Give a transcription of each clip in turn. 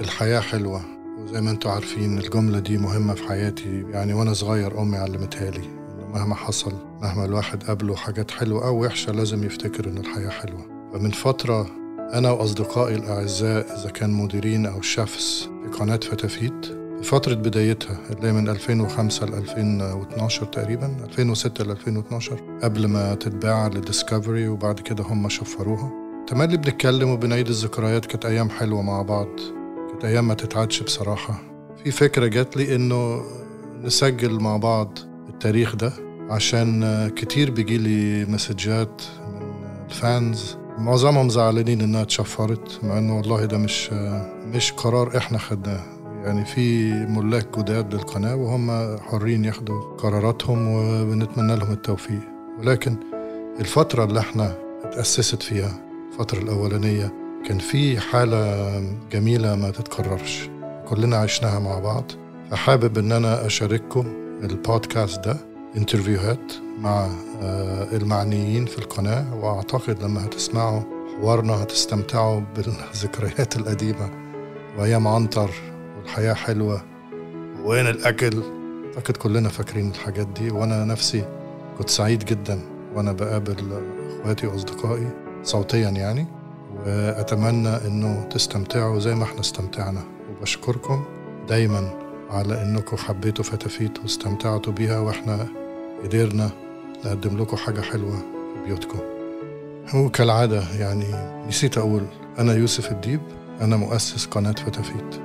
الحياة حلوة وزي ما أنتوا عارفين الجملة دي مهمة في حياتي. يعني وأنا صغير أمي علمتها لي انه مهما حصل مهما الواحد قابله حاجات حلوة أو وحشة لازم يفتكر إن الحياة حلوة. فمن فترة أنا وأصدقائي الأعزاء إذا كان مديرين أو شيفs في قناة فتافيت في فترة بدايتها اللي هي من 2005 ل 2012 تقريبا 2006 ل 2012 قبل ما تتباع لديسكفري وبعد كده هم شفروها. تملي بنتكلم وبنعيد الذكريات كانت أيام حلوة مع بعض. كانت أيام ما تتعدش بصراحة. في فكرة جات لي إنه نسجل مع بعض التاريخ ده عشان كتير بيجي لي مسجات من الفانز. معظمهم زعلانين إنها اتشفرت مع إنه والله ده مش مش قرار إحنا خدناه. يعني في ملاك جداد للقناة وهم حرين ياخدوا قراراتهم وبنتمنى لهم التوفيق. ولكن الفترة اللي إحنا اتأسست فيها الفترة الأولانية كان في حالة جميلة ما تتكررش. كلنا عشناها مع بعض. فحابب إن أنا أشارككم البودكاست ده انترفيوهات مع المعنيين في القناة. وأعتقد لما هتسمعوا حوارنا هتستمتعوا بالذكريات القديمة. وايام عنتر والحياة حلوة. وين الأكل؟ أعتقد كلنا فاكرين الحاجات دي. وأنا نفسي كنت سعيد جدا وأنا بقابل إخواتي وأصدقائي صوتيا يعني. وأتمنى إنه تستمتعوا زي ما إحنا استمتعنا. وبشكركم دايما على إنكم حبيتوا فتافيت واستمتعتوا بيها وإحنا قدرنا نقدم لكم حاجة حلوة في بيوتكم. وكالعادة يعني نسيت أقول أنا يوسف الديب أنا مؤسس قناة فتافيت.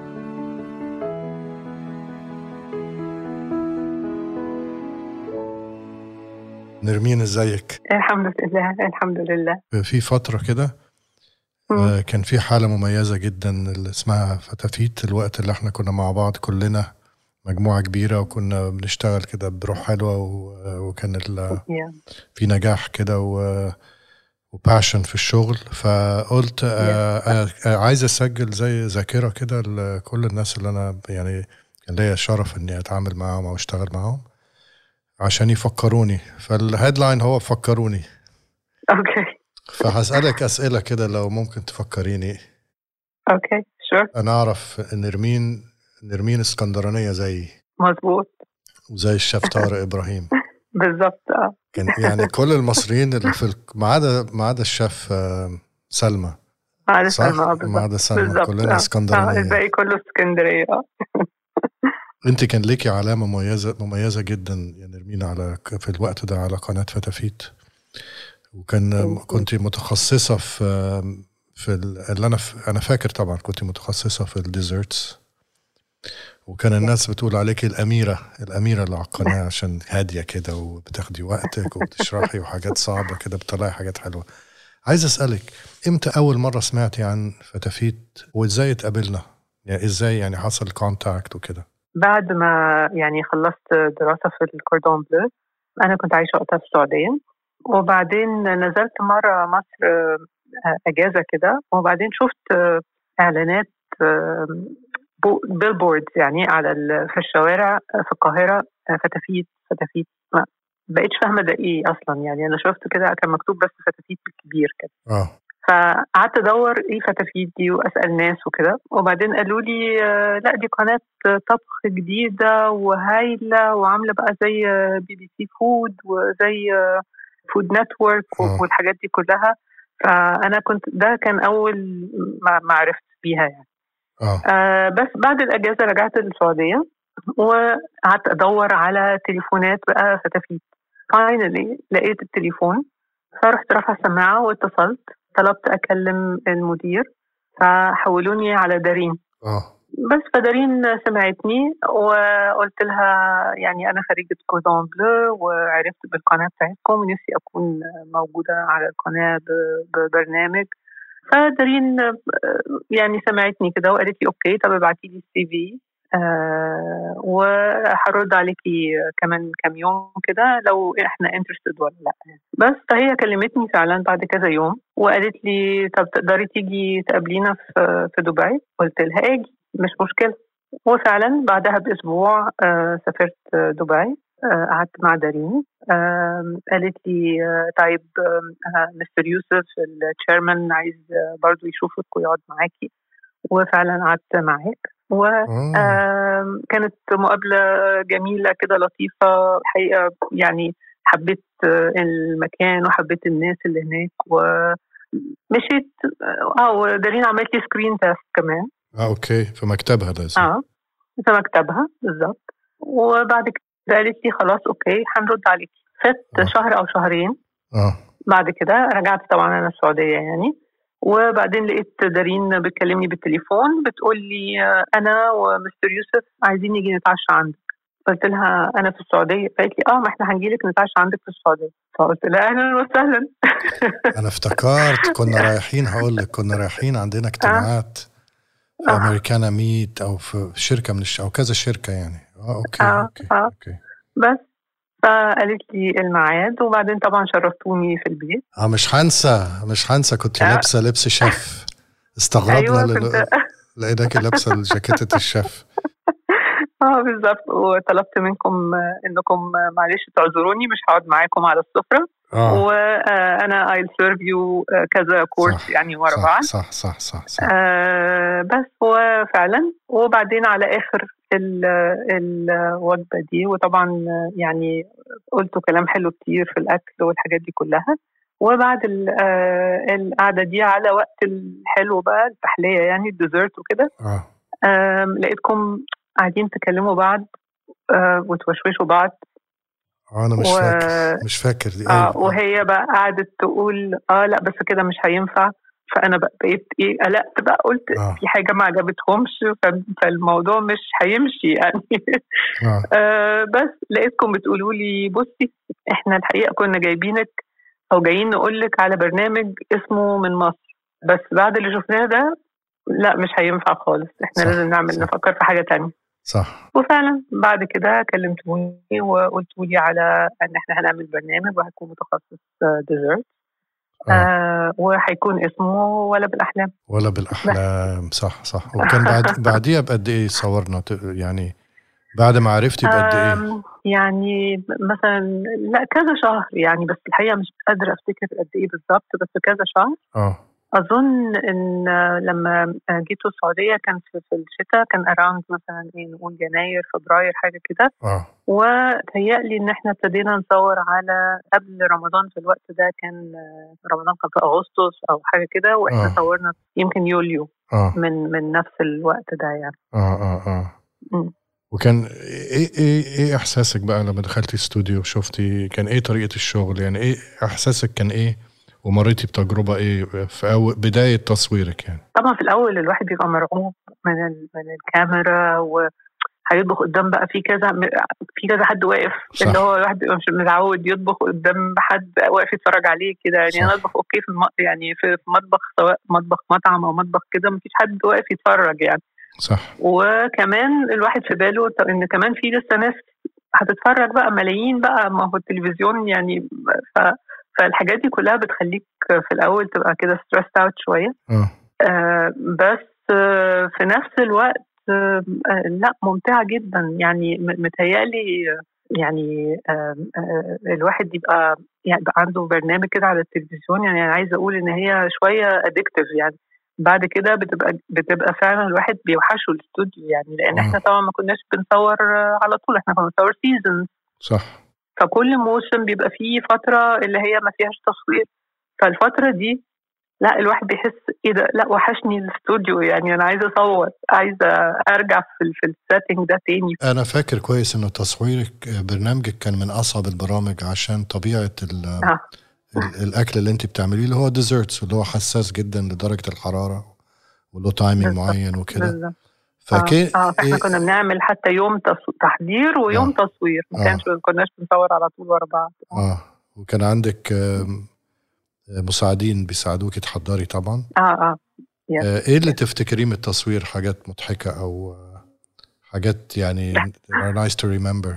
نرمين إزيك؟ الحمد لله الحمد لله. في فترة كده آه كان في حالة مميزة جدا اللي اسمها فتافيت الوقت اللي إحنا كنا مع بعض كلنا مجموعة كبيرة وكنا بنشتغل كده بروح حلوة وكان في نجاح كده و passion في الشغل. فقلت آه آه عايز أسجل زي ذاكرة كده لكل الناس اللي أنا يعني كان ليا الشرف إني أتعامل معاهم أو أشتغل معاهم عشان يفكروني. فال headline هو فكروني. okay فهسألك أسئلة كده لو ممكن تفكريني. okay sure أنا أعرف نرمين نرمين اسكندرانية زيي مظبوط. وزي الشيف طارق إبراهيم. بالظبط آه. كان يعني كل المصريين اللي في ما عدا ما عدا الشيف سلمى. ما عدا؟ سلمى ما عدا سلمى كلنا اسكندرانية الباقي كله اسكندرية أنت كان ليكي علامة مميزة مميزة جدا يا نرمين على في الوقت ده على قناة فتافيت. وكان كنت متخصصة في في اللي أنا أنا فاكر طبعا كنت متخصصة في ال desserts وكان الناس بتقول عليكي الأميرة الأميرة القناه عشان هادية كده وبتاخدي وقتك وبتشرحي وحاجات صعبة كده بتطلعي حاجات حلوة. عايز أسألك إمتى أول مرة سمعتي عن فتافيت؟ وإزاي اتقابلنا؟ يعني إزاي يعني حصل contact وكده؟ بعد ما يعني خلصت دراسة في ال Cordon Bleu أنا كنت عايشة وقتها في السعودية. وبعدين نزلت مرة مصر أجازة كده وبعدين شفت إعلانات billboards يعني على في الشوارع في القاهرة فتافيت فتافيت ما بقيتش فاهمة ده إيه أصلا. يعني أنا شفت كده كان مكتوب بس فتافيت بالكبير كده. آه. فقعدت أدور إيه فتافيت دي وأسأل ناس وكده وبعدين قالوا لي لأ دي قناة طبخ جديدة وهايلة وعاملة بقى زي BBC Food وزي Food Network والحاجات دي كلها. فأنا كنت ده كان أول ما عرفت بيها يعني. آه. آه بس بعد الأجازة رجعت للسعودية وقعدت أدور على تليفونات بقى فتافيت. finally لقيت التليفون فرحت رافعة السماعة واتصلت طلبت أكلم المدير فحولوني على دارين. آه. بس فدارين سمعتني وقلت لها يعني أنا خريجة Cordon Bleu وعرفت بالقناة بتاعتكم ونفسي أكون موجودة على القناة ببرنامج. فدارين يعني سمعتني كده وقالت لي okay طب ابعتي لي ال CV. آه وهرد عليكي كمان كام يوم كده لو إحنا interested ولا لأ. بس فهي كلمتني فعلا بعد كذا يوم وقالت لي طب تقدري تيجي تقابلينا في في دبي؟ قلت لها آجي. مش مشكله وفعلا بعدها بأسبوع آه سافرت دبي قعدت مع دارين. قالت لي طيب مستر يوسف ال chairman عايز برضو يشوفك ويقعد معاكي. وفعلا قعدت معاك وكانت آه. مقابلة جميلة كده لطيفة. الحقيقة يعني حبيت المكان وحبيت الناس اللي هناك. ومشيت آه ودارين عملت لي screen test كمان. آه okay. في مكتبها لازم. آه. في مكتبها بالظبط. وبعد كده قالت لي خلاص أوكي هنرد عليك فات آه. شهر أو شهرين. آه. بعد كده رجعت طبعا أنا السعودية يعني. وبعدين لقيت دارين بتكلمني بالتليفون بتقول لي آه، أنا ومستر يوسف عايزين نيجي نتعشى عندك. قلت لها أنا في السعودية؟ قالت لي آه ما إحنا هنجي لك نتعشى عندك في السعودية. فقلت لها أهلا وسهلا. أنا افتكرت كنا رايحين هقول لك كنا رايحين عندنا اجتماعات. في آه. Americana Meat أو في شركة من الش... أو كذا شركة يعني آه okay آه، okay آه. okay بس فقالت لي الميعاد وبعدين طبعا شرفتوني في البيت آه مش هنسى مش هنسى كنت آه. لابسة لبس شيف استغربنا أيوه لل- كنت لقيناكي لابسة جاكيتة الشيف آه بالظبط. وطلبت منكم آه، إنكم آه، معلش تعذروني مش هقعد معاكم على السفرة. آه. وأنا serve you آه، كذا كورس صح، يعني ورا بعض. صح صح صح صح آه بس هو فعلا. وبعدين على آخر ال- الوجبة دي وطبعا آه، يعني قلتوا كلام حلو كتير في الأكل والحاجات دي كلها. وبعد ال- آه، القعدة دي على وقت الحلو بقى التحلية يعني الديزرت وكده آم، لقيتكم قاعدين تكلموا بعض آه، وتوشوشوا بعض. آه، أنا مش و- فاكر مش فاكر دي. آه أيوة. وهي بقى قعدت تقول آه لأ بس كده مش هينفع. فأنا بقى بقيت إيه قلقت بقى قلت آه. في حاجة ما عجبتهمش فالموضوع مش هيمشي يعني. آه. آه بس لقيتكم بتقولوا لي بصي إحنا الحقيقة كنا جايبينك أو جايين نقول لك على برنامج اسمه من مصر. بس بعد اللي شفناه ده لأ مش هينفع خالص. إحنا صح، لازم نعمل صح. نفكر في حاجة تانية. صح. وفعلا بعد كده كلمتوني وقلتوا لي على إن إحنا هنعمل برنامج وهيكون متخصص ديزرت آه. آه وهيكون اسمه ولا بالأحلام. ولا بالأحلام. صح صح. وكان بعد بعديها بقد إيه صورنا؟ يعني بعد ما عرفتي بقد إيه؟ يعني مثلا لا كذا شهر يعني بس الحقيقة مش قادرة أفتكر قد إيه بالظبط بس كذا شهر. آه. أظن إن لما جيتوا السعودية كان في الشتاء كان اراوند مثلا إيه نقول يناير فبراير حاجة كده. آه. وتهيألي إن إحنا ابتدينا نصور على قبل رمضان في الوقت ده كان آه، رمضان كان في أغسطس أو حاجة كده وإحنا آه. صورنا يمكن يوليو آه. من من نفس الوقت ده يعني. آه آه آه. وكان إيه إيه إيه إحساسك بقى لما دخلتي استوديو وشفتي؟ كان إيه طريقة الشغل؟ يعني إيه إحساسك كان إيه؟ ومريتي بتجربة إيه في أول بداية تصويرك يعني طبعا في الأول الواحد بيبقى مرعوب من من الكاميرا وهيطبخ قدام بقى في كذا في كذا حد واقف صح. اللي هو الواحد بيبقى مش متعود يطبخ قدام حد واقف يتفرج عليه كده يعني صح. أنا أطبخ أوكي في الم... يعني في مطبخ سواء مطبخ مطعم أو مطبخ كده مفيش حد واقف يتفرج يعني صح وكمان الواحد في باله إن كمان في لسه ناس هتتفرج بقى ملايين بقى ما هو التلفزيون يعني ف... فالحاجات دي كلها بتخليك في الأول تبقى كده stressed out شوية. آه. آه، بس آه، في نفس الوقت آه، آه، لا ممتعة جدا. يعني متهيألي آه، يعني آه، آه، الواحد يبقى يعني يبقى عنده برنامج كده على التلفزيون. يعني أنا عايزة أقول إن هي شوية addictive يعني بعد كده بتبقى بتبقى فعلا الواحد بيوحشه الاستوديو يعني آه. إحنا طبعا ما كناش بنصور آه، على طول. إحنا كنا بنصور season صح. فكل موسم بيبقى فيه فترة اللي هي ما فيهاش تصوير. فالفترة دي لا الواحد بيحس إيه ده؟ لا وحشني الاستوديو يعني أنا عايزة أصور عايزة أرجع في في ال setting ده تاني. أنا فاكر كويس إنه تصويرك برنامجك كان من أصعب البرامج عشان طبيعة ال ال- الأكل اللي أنت بتعمليه اللي هو desserts اللي هو حساس جدا لدرجة الحرارة وله timing بالظبط. معين وكده. فكي آه, آه فإحنا إيه- كنا بنعمل حتى يوم تص- تحضير ويوم آه. تصوير. ما آه. كانش ما كناش بنصور على طول ورا بعض. آه. وكان عندك مساعدين بيساعدوك تحضري طبعا؟ آه آه. آه، إيه اللي تفتكريه من التصوير؟ حاجات مضحكة أو آه، حاجات يعني nice to remember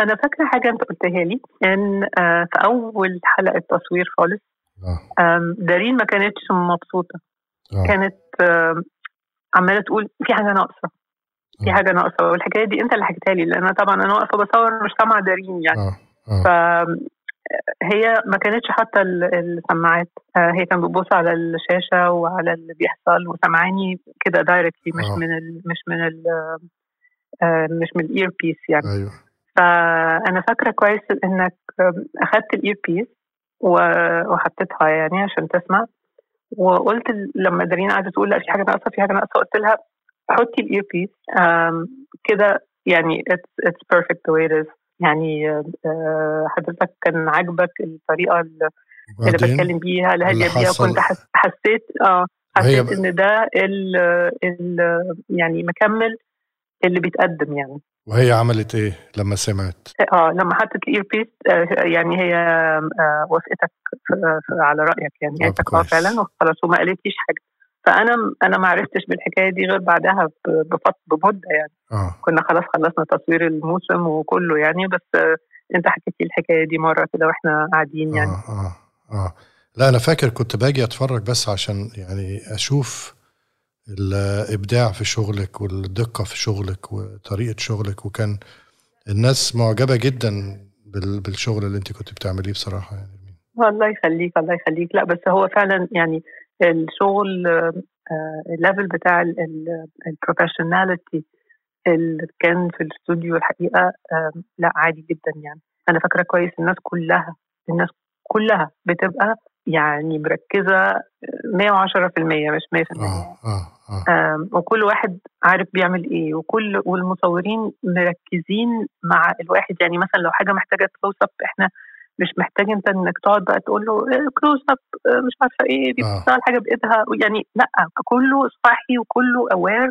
أنا فاكرة حاجة أنت قلتها لي إن آه في أول حلقة تصوير خالص أم، دارين ما كانتش مبسوطة. آه. كانت عمالة تقول في حاجة ناقصة. في آه. حاجة ناقصة. والحكاية دي أنت اللي حكيتها لي لأن طبعا أنا واقفة بصور مش سامعة دارين يعني. آه آه. ف هي ما كانتش حاطة ال- السماعات. آه، هي كانت بتبص على الشاشة وعلى اللي بيحصل وسمعاني كده directly مش آه. من ال مش من ال آه، مش من ال ear piece يعني. أيوه. فانا فاكرة كويس إنك أخدت ال ear piece وحطيتها يعني عشان تسمع. وقلت لما دارين قعدت تقول لا في حاجة ناقصة في حاجة ناقصة قلت لها حطي الاير بيس كده يعني way it is. يعني آه، حضرتك كان عاجبك الطريقة اللي بتكلم بيها هادية بيها كنت حس- حسيت آه حسيت إن ده ال ال يعني مكمل. اللي بيتقدم يعني. وهي عملت إيه لما سمعت؟ آه لما حطت ال ear piece آه يعني هي آه وافقتك على رأيك يعني. قالت آه. فعلا وخلاص وما قالتليش حاجة. فأنا أنا ما عرفتش بالحكاية دي غير بعدها ب- بفط بمدة يعني. آه. كنا خلاص خلصنا تصوير الموسم وكله يعني بس آه أنت حكيت لي الحكاية دي مرة كده وإحنا قاعدين يعني. آه آه آه. لا أنا فاكر كنت باجي أتفرج بس عشان يعني أشوف الإبداع في شغلك والدقة في شغلك وطريقة شغلك وكان الناس معجبة جدا بال- بالشغل اللي انت كنت بتعمليه بصراحة يعني. الله يخليك الله يخليك. لا بس هو فعلا يعني الشغل ال level بتاع ال professionality اللي كان في الاستوديو الحقيقة آه، لا عادي جدا يعني. أنا فاكرة كويس الناس كلها الناس كلها بتبقى يعني مركزة 110% مش 100% آه آه آه. آم، وكل واحد عارف بيعمل إيه وكل والمصورين مركزين مع الواحد. يعني مثلا لو حاجة محتاجة close up إحنا مش محتاج أنت إنك تقعد بقى تقول له close up مش عارفة إيه دي آه. بتشتغل حاجة بإيدها. يعني لأ كله صاحي وكله aware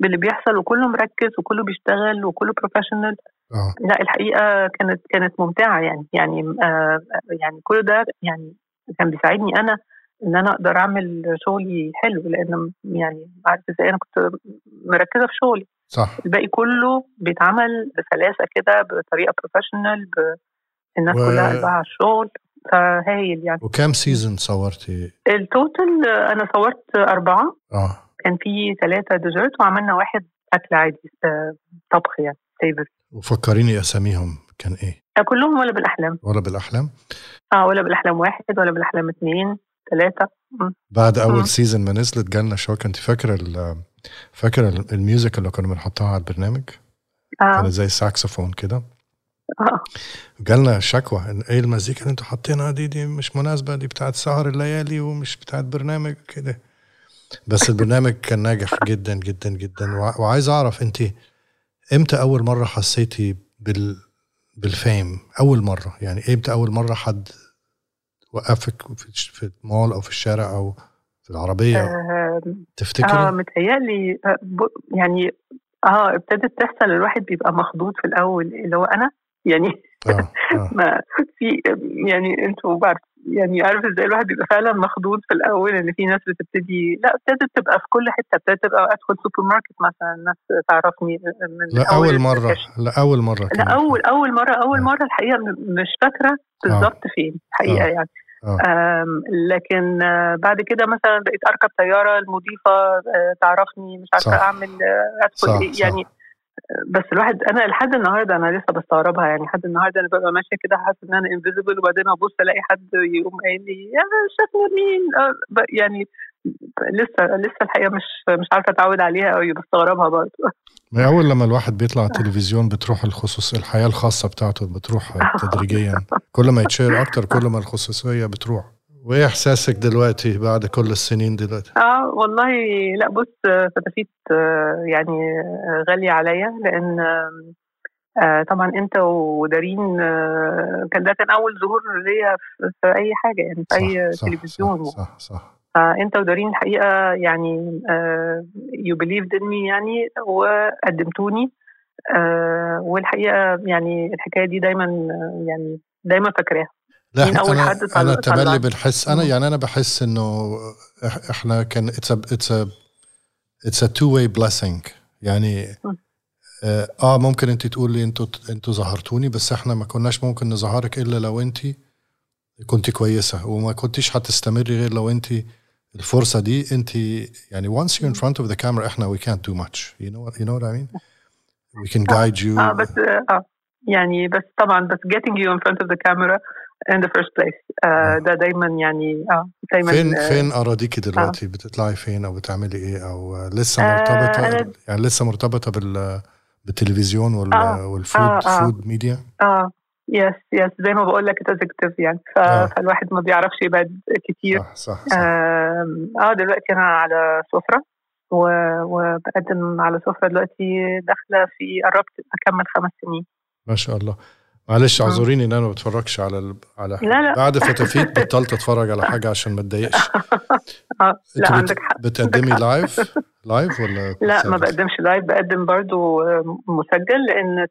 باللي بيحصل وكله مركز وكله بيشتغل وكله professional آه. لأ الحقيقة كانت كانت ممتعة يعني يعني آه يعني كل ده يعني كان بيساعدني أنا إن أنا أقدر أعمل شغلي حلو لأن يعني عارف إزاي أنا كنت مركزة في شغلي. صح. الباقي كله بيتعمل بسلاسة كده بطريقة professional ب... الناس و- كلها قلبها على الشغل فهايل يعني. وكام season صورتي ال total أنا صورت أربعة. آه. كان في ثلاثة dessert وعملنا واحد أكل عادي آه، طبخ يعني savory وفكريني أساميهم. كان إيه؟ آه، كلهم ولا بالأحلام. ولا بالأحلام؟ آه ولا بالأحلام واحد ولا بالأحلام اثنين ثلاثة بعد أول مم. season ما نزلت جالنا شوكه انت فاكره ال- فاكره ال- ال music اللي كنا بنحطها على البرنامج؟ آه. كانت زي ساكسفون كده. آه. جالنا شكوى إن إيه المزيكا اللي أنتوا حاطينها دي دي مش مناسبة دي بتاعت سهر الليالي ومش بتاعت برنامج كده بس البرنامج كان ناجح جدا جدا جدا. وع- وعايز أعرف أنت إمتى أول مرة حسيتي بال بالفيم أول مرة. يعني إمتى أول مرة حد وقفك في في المول أو في الشارع أو في العربية؟ آه, آه تفتكري متهيألي آه، يعني آه ابتدت تحصل الواحد بيبقى مخضوض في الأول اللي هو أنا يعني آه آه ما في يعني أنتوا بعرف يعني عارف إزاي الواحد بيبقى فعلا مخضوض في الأول إن في ناس بتبتدي لا ابتدت تبقى في كل حتة ابتدت تبقى ادخل سوبر ماركت مثلا الناس تعرفني من لا أول مرة. لا أول مرة لا. أول أول مرة أول آه. مرة الحقيقة مش فاكرة بالظبط فين الحقيقة آه. يعني آه. لكن آه، بعد كده مثلا بقيت أركب طيارة المضيفة آه، تعرفني مش عارفة صح. أعمل آه، أدخل صح إيه صح يعني بس الواحد أنا لحد النهارده أنا لسه بستغربها يعني لحد النهارده أنا ببقى ماشية كده حاسة إن أنا انفيزبل وبعدين أبص ألاقي حد يقوم قايل لي يا شاف مين؟ آه، يعني لسه لسه الحقيقة مش مش عارفة أتعود عليها قوي بستغربها برضه. من أول لما الواحد بيطلع على التلفزيون بتروح الخصوص الحياة الخاصة بتاعته بتروح تدريجيا. كل ما يتشير أكتر كل ما الخصوصية بتروح. وإيه إحساسك دلوقتي بعد كل السنين دلوقتي؟ آه والله لا بص فتافيت آه، يعني آه، غالية عليا آم، آه، طبعا أنت ودارين كان ده كان أول ظهور ليا في أي حاجة يعني في أي صح تلفزيون صح صح, صح. فأنت ودارين الحقيقة يعني you believed in me يعني وقدمتوني والحقيقة يعني الحكاية دي دايما يعني دايما فاكراها. لا مين أنا حد طلع- أنا تملي؟ بنحس أنا. يعني أنا بحس إنه إحنا كان it's it's it's a two way blessing يعني مم. آه آه، ممكن أنت تقولي أنتوا أنتوا ظهرتوني بس إحنا ما كناش ممكن نظهرك إلا لو أنت كنت كويسة وما كنتش هتستمري غير لو أنت الفرصة دي. أنت يعني once you're in front of the camera إحنا we can't do much. You know what, you know what I mean? We can guide you. آه بس آه يعني بس طبعا بس getting you in front of the camera in the first place. آه ده دايما يعني آه دايما فين آه، فين اراضيكي دلوقتي؟ بتطلعي فين أو بتعملي إيه؟ أو لسه مرتبطه آه، يعني لسه مرتبطة بال بالتلفزيون وال آه، وال food آه، آه. food media آه yes yes زي ما بقول لك executive يعني. ف... آه. فالواحد ما بيعرفش يبعد كتير. صح صح, صح. آم، آه دلوقتي أنا على سفرة و... وبقدم على سفرة دلوقتي داخلة في قربت أكمل خمس سنين. ما شاء الله. معلش آه. اعذريني ان أنا ما بتفرجش على ال... على لا، لا. بعد فتافيت بطلت اتفرج على حاجة عشان ما اتضايقش آه لا عندك حق بتقدمي live live ولا لا ما؟ بقدمش live بقدم برضو آه، مسجل لأن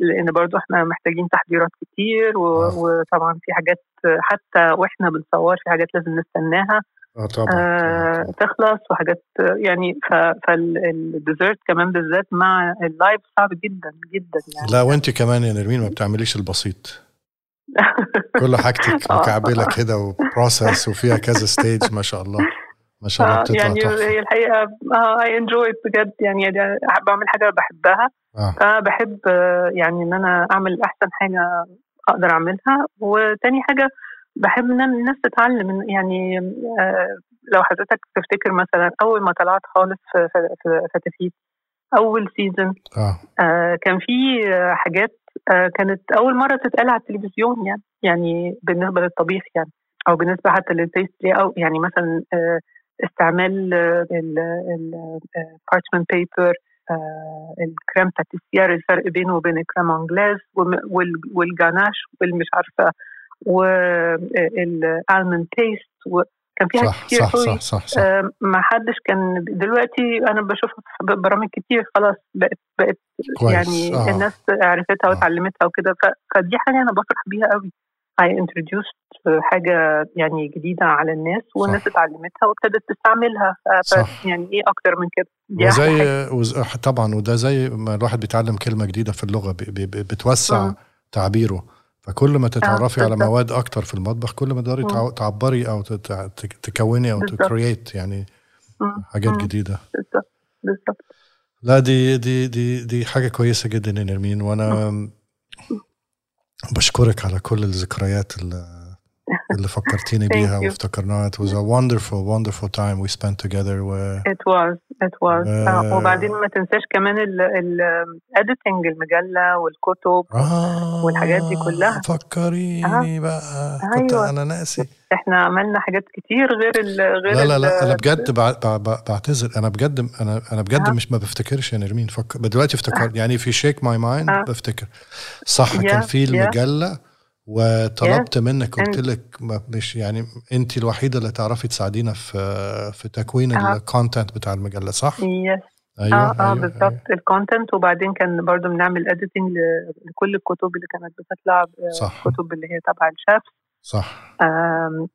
لأن برضو إحنا محتاجين تحضيرات كتير و... آه. وطبعا في حاجات آه، حتى وإحنا بنصور في حاجات لازم نستناها آه طبعا, آه طبعاً. تخلص وحاجات آه، يعني فال dessert كمان بالذات مع ال live صعب جدا جدا يعني. لا وانت كمان يا نرمين ما بتعمليش البسيط. كل حاجتك آه. مكعبلة كده و process وفيها كذا stage ما شاء الله. ما شاء الله آه، بتطلع يعني تحفة. هي الحقيقة I enjoy بجد يعني ده بعمل حاجة بحبها. فبحب آه، يعني إن أنا أعمل أحسن حاجة أقدر أعملها. وتاني حاجة بحب إن الناس تتعلم يعني آه، لو حضرتك تفتكر مثلا أول ما طلعت خالص في فتافيت أول season آه. آه، كان في آه، حاجات آه، كانت أول مرة تتقال على التلفزيون يعني يعني بالنسبة للطبيخ يعني أو بالنسبة حتى لل pastry أو يعني مثلا آه، استعمال ال parchment paper ال crème pâtissière الفرق بينه وبين ال crème anglaise والجاناش والمش عارفة وال almond paste وكان في حاجات صح كتير صح صح صح, صح. آه، ما حدش كان دلوقتي أنا بشوفها في برامج كتير خلاص بقت بقت كويس. يعني آه. الناس عرفتها آه. وتعلمتها وكده فدي حاجة أنا بفرح بيها قوي I introduced حاجة يعني جديدة على الناس والناس. اتعلمتها وابتدت تستعملها صح. يعني إيه أكتر من كده دي أحلى وزي. وز... طبعا وده زي ما الواحد بيتعلم كلمة جديدة في اللغة بي... بي... بتوسع مم. تعبيره فكل ما تتعرفي على. مواد أكتر في المطبخ كل ما تقدري تعبري أو تكوني أو. تكريت يعني. حاجات. جديدة بالظبط بالظبط لا دي دي دي دي حاجة كويسة جدا يا نرمين وأنا بشكرك على كل الذكريات اللي اللي فكرتيني بيها. وافتكرناها it was a wonderful wonderful time we spent together و it was it was آه. آه. وبعدين ما تنساش كمان الاديتنج المجلة والكتب آه والحاجات دي كلها. فكريني بقى كنت أيوة. أنا ناسي إحنا عملنا حاجات كتير غير ال غير لا لا لا أنا بجد بع- بع- بع- بعتذر أنا بجد أنا أنا بجد آه. مش ما بفتكرش يا نرمين فك... دلوقتي افتكر يعني refresh my mind آه. بفتكر صح Yeah, كان في yeah. المجله وطلبت منك قلت لك مش يعني انت الوحيدة اللي تعرفي تساعدينا في في تكوين آه. ال content بتاع المجلة صح؟ yes أيوه آه آه أيوة، بالظبط أيوة. ال content وبعدين كان برضو بنعمل editing لكل الكتب اللي كانت بتطلع آه، صح. الكتب اللي هي تبع الشيف صح آم،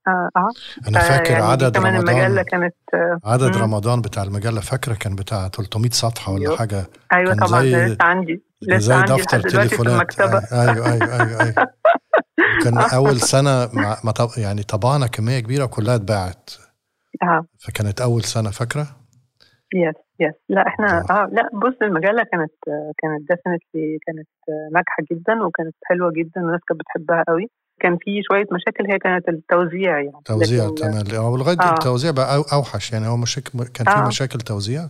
آه آه أنا فاكر يعني عدد كمان المجلة رمضان كانت آه، عدد مم. رمضان بتاع المجلة فاكرة كان بتاع 300 صفحة ولا أيوه. حاجة أيوه طبعا زي- عندي زي دفتر تليفونات. أيوه أيوه أيوه أيوه. كان أول سنة ما طب يعني طبعنا كمية كبيرة وكلها اتباعت. آه. فكانت أول سنة فاكرة؟ yes yes لا إحنا آه. آه لا بص المجلة كانت آه، كانت definitely كانت آه، ناجحة جدا وكانت حلوة جدا والناس كانت بتحبها قوي. كان في شوية مشاكل هي كانت التوزيع يعني. توزيع تمام. هو لغاية آه. التوزيع بقى أوحش يعني. هو مش كان في آه. مشاكل توزيع؟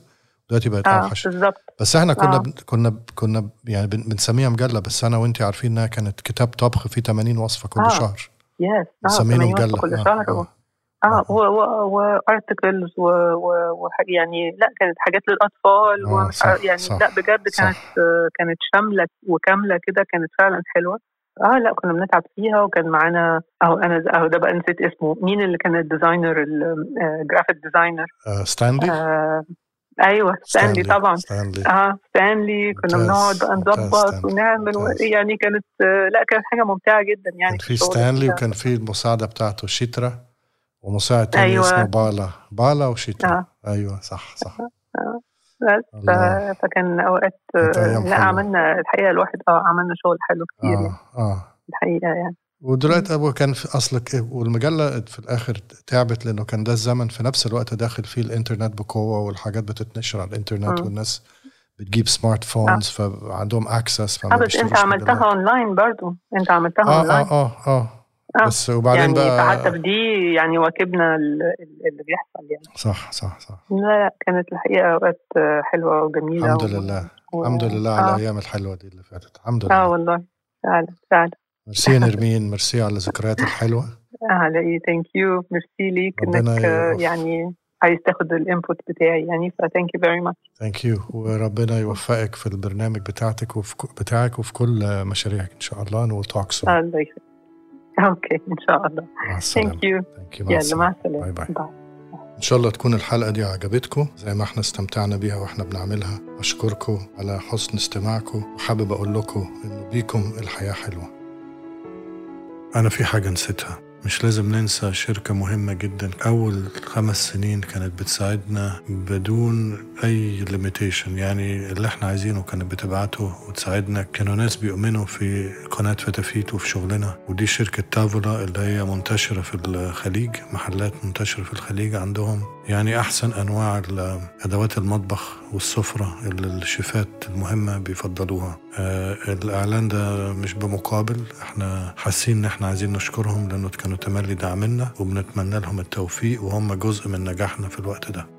دلوقتي بقت آه أوحش. بالظبط. بس إحنا كنا آه. كنا كنا يعني بن- بنسميها مجلة بس أنا وانت عارفين إنها كانت كتاب طبخ فيه 80 وصفة كل آه. شهر. يس 80 وصفة مجلة. كل آه، شهر. و- آه. آه وارتكلز و, و, و يعني لأ كانت حاجات للأطفال آه، ومش صح، يعني صح، لأ بجد صح. كانت آه، كانت شاملة وكاملة كده كانت فعلا حلوة. آه لأ كنا بنتعب فيها وكان معانا أهو أنا أهو ده بقى نسيت اسمه. مين اللي كان ال designer ال graphic designer آه ستانلي آه أيوه ستانلي طبعا ستانلي آه ستانلي كنا بنقعد بقى نظبط ستانلي، ونعمل و... يعني كانت آه، لا كانت حاجة ممتعة جدا يعني كان في ستانلي. وكان في المساعدة بتاعته شيترا ومساعد تاني أيوة. اسمه بالا بالا وشيترا آه. أيوه صح صح بس ف... الله. فكان أوقات لا حلوة. عملنا الحقيقة الواحد آه عملنا شغل حلو كتير يعني آه آه الحقيقة يعني ودلوقتي ابو كان في اصلك والمجلة في الآخر تعبت لأنه كان ده الزمن في نفس الوقت داخل فيه الإنترنت بقوة والحاجات بتتنشر على الإنترنت مم. والناس بتجيب smart phones فعندهم access آه بس أنت عملتها اونلاين برضو. أنت عملتها آه اونلاين آه آه آه. آه. بس وبعدين يعني بقى فحتى بدي يعني واكبنا ال- ال- اللي بيحصل يعني. صح صح صح. لا لا كانت الحقيقة أوقات حلوة وجميلة الحمد لله. و- الحمد لله على آه. الأيام الحلوة دي اللي فاتت. الحمد آه لله. والله. فعلا فعلا. ميرسي يا نرمين ميرسي على الذكريات الحلوة. على إيه thank you ميرسي ليك إنك آه،. يعني عايز تاخد ال input بتاعي يعني ف thank you very much thank you وربنا يوفقك في البرنامج بتاعتك وفي بتاعك وفي كل مشاريعك. إن شاء الله we'll talk soon الله يخليك. okay إن شاء الله. السلامة. thank you يلا مع السلامة. bye bye bye إن شاء الله تكون الحلقة دي عجبتكم زي ما إحنا استمتعنا بيها وإحنا بنعملها. أشكركم على حسن استماعكم وحابب أقول لكم إنه بيكم الحياة حلوة. أنا في حاجة نسيتها. مش لازم ننسى شركة مهمة جدا. أول خمس سنين كانت بتساعدنا بدون أي limitation يعني اللي إحنا عايزينه كانت بتبعته وتساعدنا. كانوا ناس بيؤمنوا في قناة فتافيت وفي شغلنا ودي شركة تافولا اللي هي منتشرة في الخليج محلات منتشرة في الخليج عندهم. يعني أحسن أنواع ال- أدوات المطبخ والسفرة اللي الشيفات المهمة بيفضلوها. آه الإعلان ده مش بمقابل إحنا حاسين إن إحنا عايزين نشكرهم لأنه كانوا تملي داعمنا وبنتمنى لهم التوفيق وهم جزء من نجاحنا في الوقت ده.